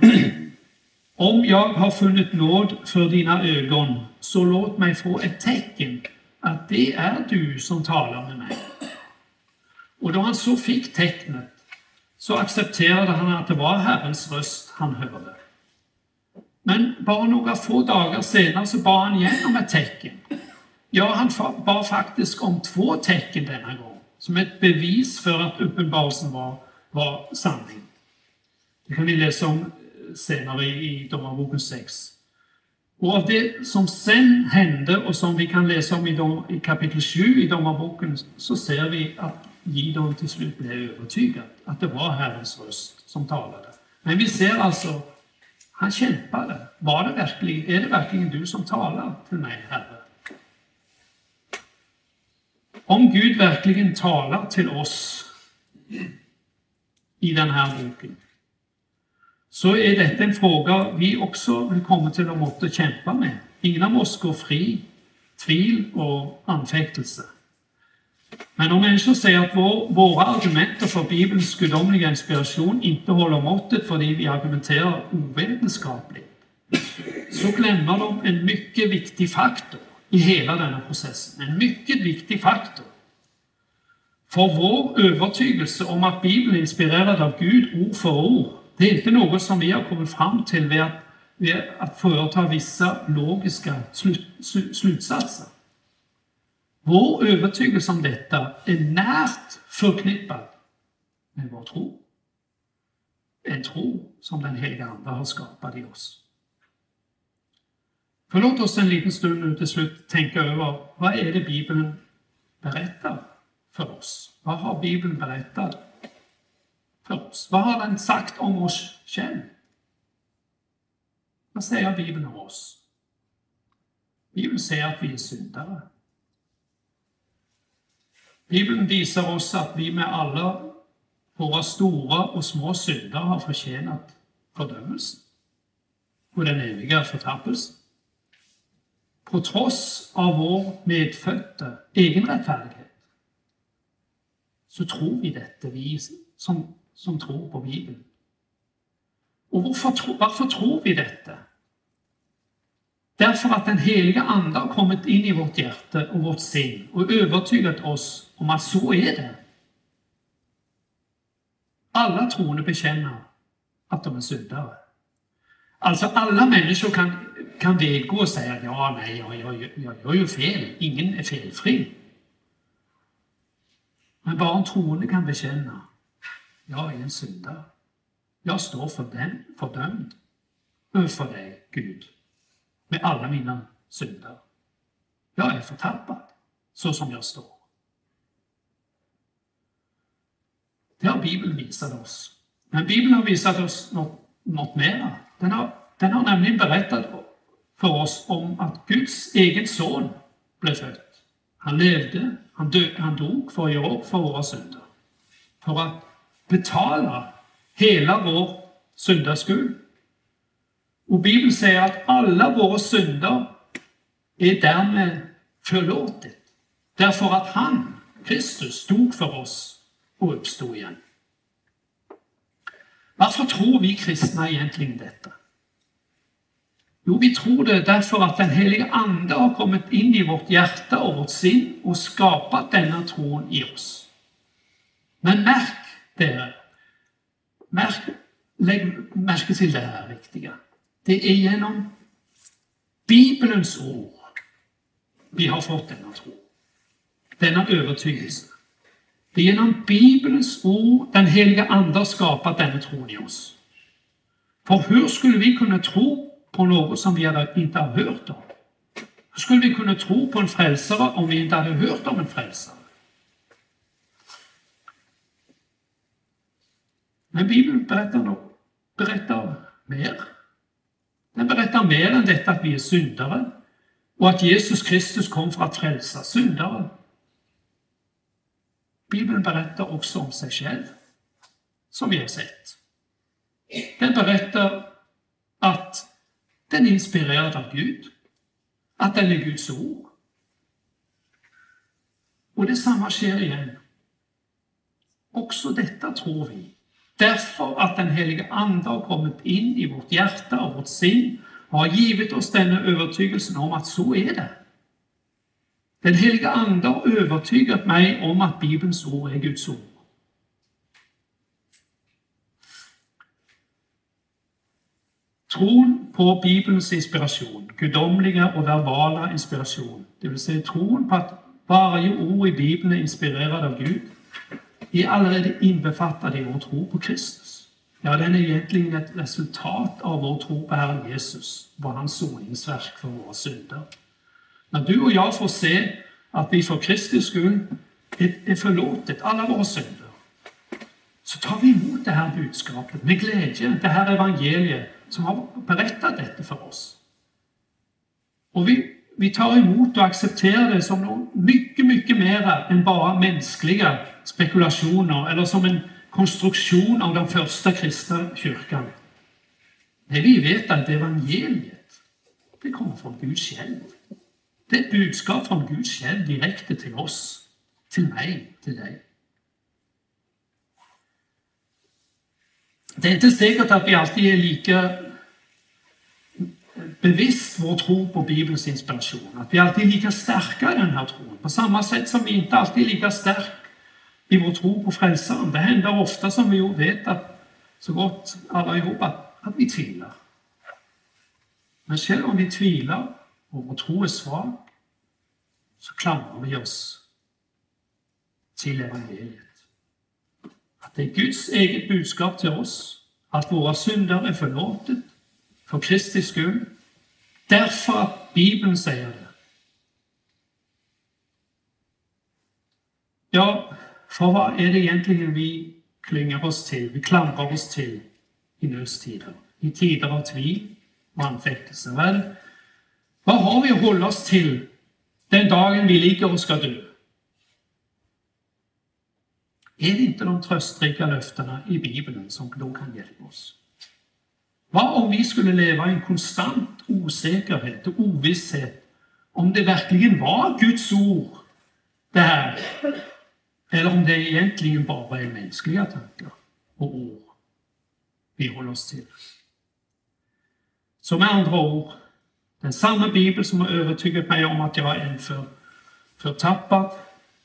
Om jag har funnit nåd för dina ögon, så låt mig få ett tecken att det är du som talar med mig. Och då han så fick tecknet så accepterade han att det var Herrens röst han hörde. Men bara några få dagar senare så bad han igen om ett tecken. Ja, han bad faktiskt om två tecken denna gång som ett bevis för att uppenbarelsen var, var sanning. Det kan ni läsa om eh, senare i Domarboken 6. Och av det som sen hände och som vi kan läsa om i, dom, i kapitel 7 i Domarboken så ser vi att Gideon till slut blev övertygad att det var Herrens röst som talade. Men vi ser alltså, han kämpade. Var det verkligen, är det verkligen du som talar till mig, Herre? Om Gud verkligen talar till oss i den här boken, så är detta en fråga vi också vill komma till att måste kämpa med. Ingen av oss går fri tvil och anfäktelse. Men om människor säger att vår, våra argument för Bibelns gudomliga inspiration inte håller måttet för det vi argumenterar ovetenskapligt, så glömmer de en mycket viktig faktor i hela denna processen. En mycket viktig faktor. För vår övertygelse om att Bibeln är inspirerad av Gud ord för ord, det är inte något som vi har kommit fram till vid att, vid att företa vissa logiska slut, slutsatser. Vår övertygelse om detta är närt förknippad med vår tro. En tro som den heliga Ande har skapat i oss. För låt oss en liten stund nu till slut tänka över vad är det Bibeln berättar för oss? Vad har Bibeln berättat för oss? Vad har den sagt om oss själv? Vad säger Bibeln om oss? Bibeln säger att vi är syndare. Bibeln visar oss att vi med alla våra stora och små synder har förtjänat fördömelse och den eviga förtappelsen på trots av vår medfödda egen rättfärdighet, så tror vi detta, vi som, som tror på Bibeln. Och varför, varför tror vi detta? Därför att Den heliga ande har kommit in i vårt hjärta och vårt sinn och övertygat oss om att så är det. Alla troende bekänner att de är syndare. Alltså alla människor kan, kan vedgå och säga at ja, nei, jag, jag, jag gör ju fel. Ingen är felfri. Men bara en troende kan bekänna jag är en syndare. Jag står fördömd, den, fordømt overfor Gud, med alla mina synder. Jag är förtappad så som jag står. Det har Bibeln visat oss. Men Bibeln har visat oss något, något mera. Den har, den har nämligen berättat för oss om att Guds egen son blev född. Han levde, han, dö, han dog för å gjøre opp for synder. För att betala hela vår syndaskuld. Och Bibeln säger att alla våra synder är därmed förlåtet. Därför att Han, Kristus, dog för oss och uppstod igen. Varför tror vi kristna egentligen detta? Jo, vi tror det därför att Den heliga ande har kommit in i vårt hjärta och vårt sinn och skapat denna tron i oss. Men märk det här. Märk, lägg märke till det här viktiga. Det är genom bibelns ord vi har fått denna tro. denna övertygelse. Det är genom bibelns ord Den heliga ande har skapat denna tro i oss. För hur skulle vi kunna tro på något som vi inte har hört om. Hur skulle vi kunna tro på en frälsare om vi inte hade hört om en frälsare? Men bibeln berättar noe, mer. Den berättar mer än detta att vi är syndare och att Jesus Kristus kom för att frälsa syndare. Bibeln berättar också om sig själv, som vi har sett. Den berättar att den är inspirerad av Gud. att den är Guds ord. Och detsamma sker igen. Också detta tror vi därför att Den heliga ande har kommit in i vårt hjärta och vårt sinn har givit oss denna övertygelsen om att så är det. Den heliga ande har övertygat mig om att Bibelns ord är Guds ord. Tron på Bibelns inspiration, gudomliga och verbala inspiration, det vill säga tron på att varje ord i Bibeln är inspirerad av Gud, är allerede innbefattet i vår tro på Kristus. Ja, den är egentligen ett resultat av vår tro på Herren Jesus, på hans soningsverk för våra synder. När du och jag får se att vi för Kristus skull är förlåtet alla våra synder, så tar vi emot det här budskapet med glädje. Det här evangeliet som har berättat detta för oss. Och vi, vi tar emot och accepterar det som något mycket, mycket mer än bara mänskliga spekulationer eller som en konstruktion av den första kristna kyrkan. Det vi vet, att evangeliet det kommer från Gud själv. Det är ett budskap från Gud själv direkt till oss, till mig, till dig. Det är inte säkert att vi alltid är lika bevisst vår tro på Bibelns inspiration, att vi alltid är lika starka i den här tron, På samma sätt som vi inte alltid är lika starka i vår tro på frälsaren. Det händer ofta, som vi vet att så gott alla ihop, att vi tvivlar. Men själv om vi tvivlar och vår tro är svag, så klamrar vi oss till evangeliet. Att det är Guds eget budskap till oss, att våra synder är förlåtet för Kristi skull, Därför att Bibeln säger det. Ja, för vad är det egentligen vi klingar oss till, vi klamrar oss till i nödstider? I tider av tvivel og anfektelse? Vel, Vad har vi att hålla oss till den dagen vi ligger och ska dö? Är det inte de tröstrika löftena i Bibeln som då kan hjälpa oss? Vad om vi skulle leva i en konstant osäkerhet och ovisshet om det verkligen var Guds ord, det här eller om det egentligen bara är mänskliga tankar och ord vi håller oss till. Så med andra ord, den samma bibel som har övertygat mig om att jag är en för, förtappad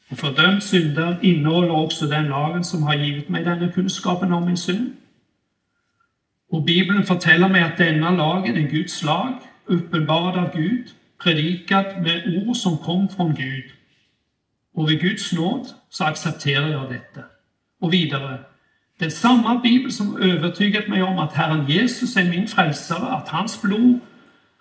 och fördömd syndare innehåller också den lagen som har givit mig denna kunskapen om min synd. Och Bibeln förtäller mig att denna lagen är Guds lag, uppenbarad av Gud, predikad med ord som kom från Gud. Och vid Guds nåd så accepterar jag detta. Och vidare, den samma Bibel som övertygat mig om att Herren Jesus är min frälsare, att hans blod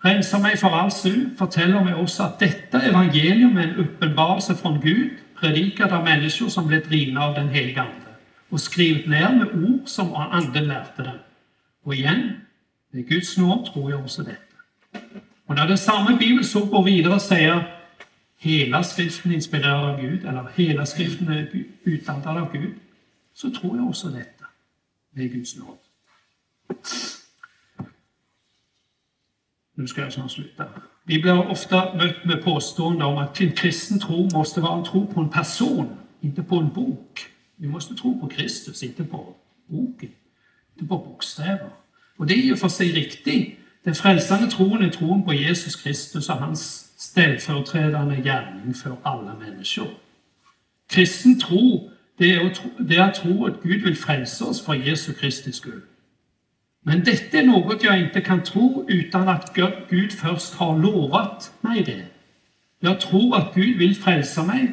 rensar mig för all synd, förtäller mig också att detta evangelium är en uppenbarelse från Gud, predikad av människor som blivit drivna av den helige Ande och skrivit ner med ord som Anden lärde dem. Och igen, med Guds nåd tror jag också detta. Och när den samma Bibel så går vidare och säger hela skriften inspirerad av Gud, eller hela skriften är utandad av Gud, så tror jag också detta med Guds nåd. Nu ska jag snart sluta. Vi blir ofta mött med påstående om att en kristen tro måste vara en tro på en person, inte på en bok. Vi måste tro på Kristus, inte på boken, inte på bokstäver. Och det är ju för sig riktigt. Den frälsande tron är tron på Jesus Kristus och hans ställföreträdande gärning för alla människor. Kristen tro, det är, att tro, det är att tro att Gud vill frälsa oss för Jesu Kristi skull. Men detta är något jag inte kan tro utan att Gud först har lovat mig det. Jag tror att Gud vill frälsa mig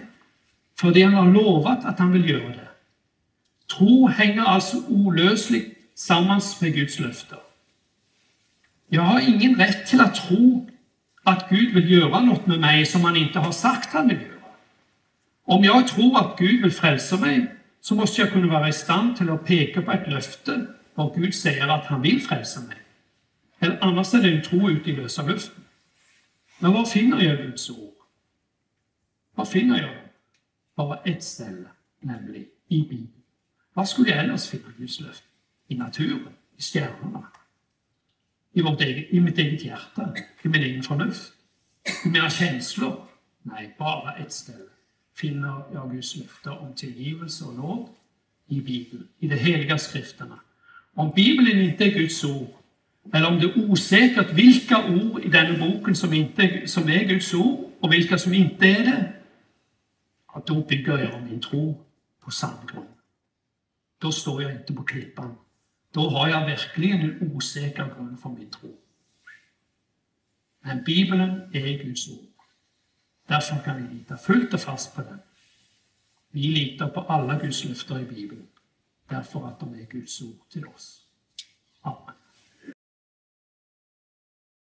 för det han har lovat att han vill göra det. Tro hänger alltså olösligt tillsammans med Guds löfte. Jag har ingen rätt till att tro att Gud vill göra något med mig som han inte har sagt han vill göra. Om jag tror att Gud vill frälsa mig så måste jag kunna vara i stand till att peka på ett löfte var Gud säger att han vill frälsa mig. Eller annars är det en tro ute i lösa luften. Men var finner jag Guds ord? Var finner jag dem? Bara ett ställe, nämligen i Bibeln. Var skulle jag annars finna Guds löfte? I naturen, i stjärnorna, i, vårt eget, i mitt eget hjärta, i min egen förnuft, i mina känslor. Nej, bara ett ställe finner jag Guds löfte om tillgivelse och nåd i Bibeln, i de heliga skrifterna. Om Bibeln inte är Guds ord, eller om det är osäkert vilka ord i den boken som, inte, som är Guds ord och vilka som inte är det, då bygger jag min tro på sandgrund. Då står jag inte på klippan. Då har jag verkligen en osäker grund för min tro. Men Bibeln är Guds ord. Därför kan vi lita fullt och fast på den. Vi litar på alla Guds löften i Bibeln, därför att de är Guds ord till oss. Amen.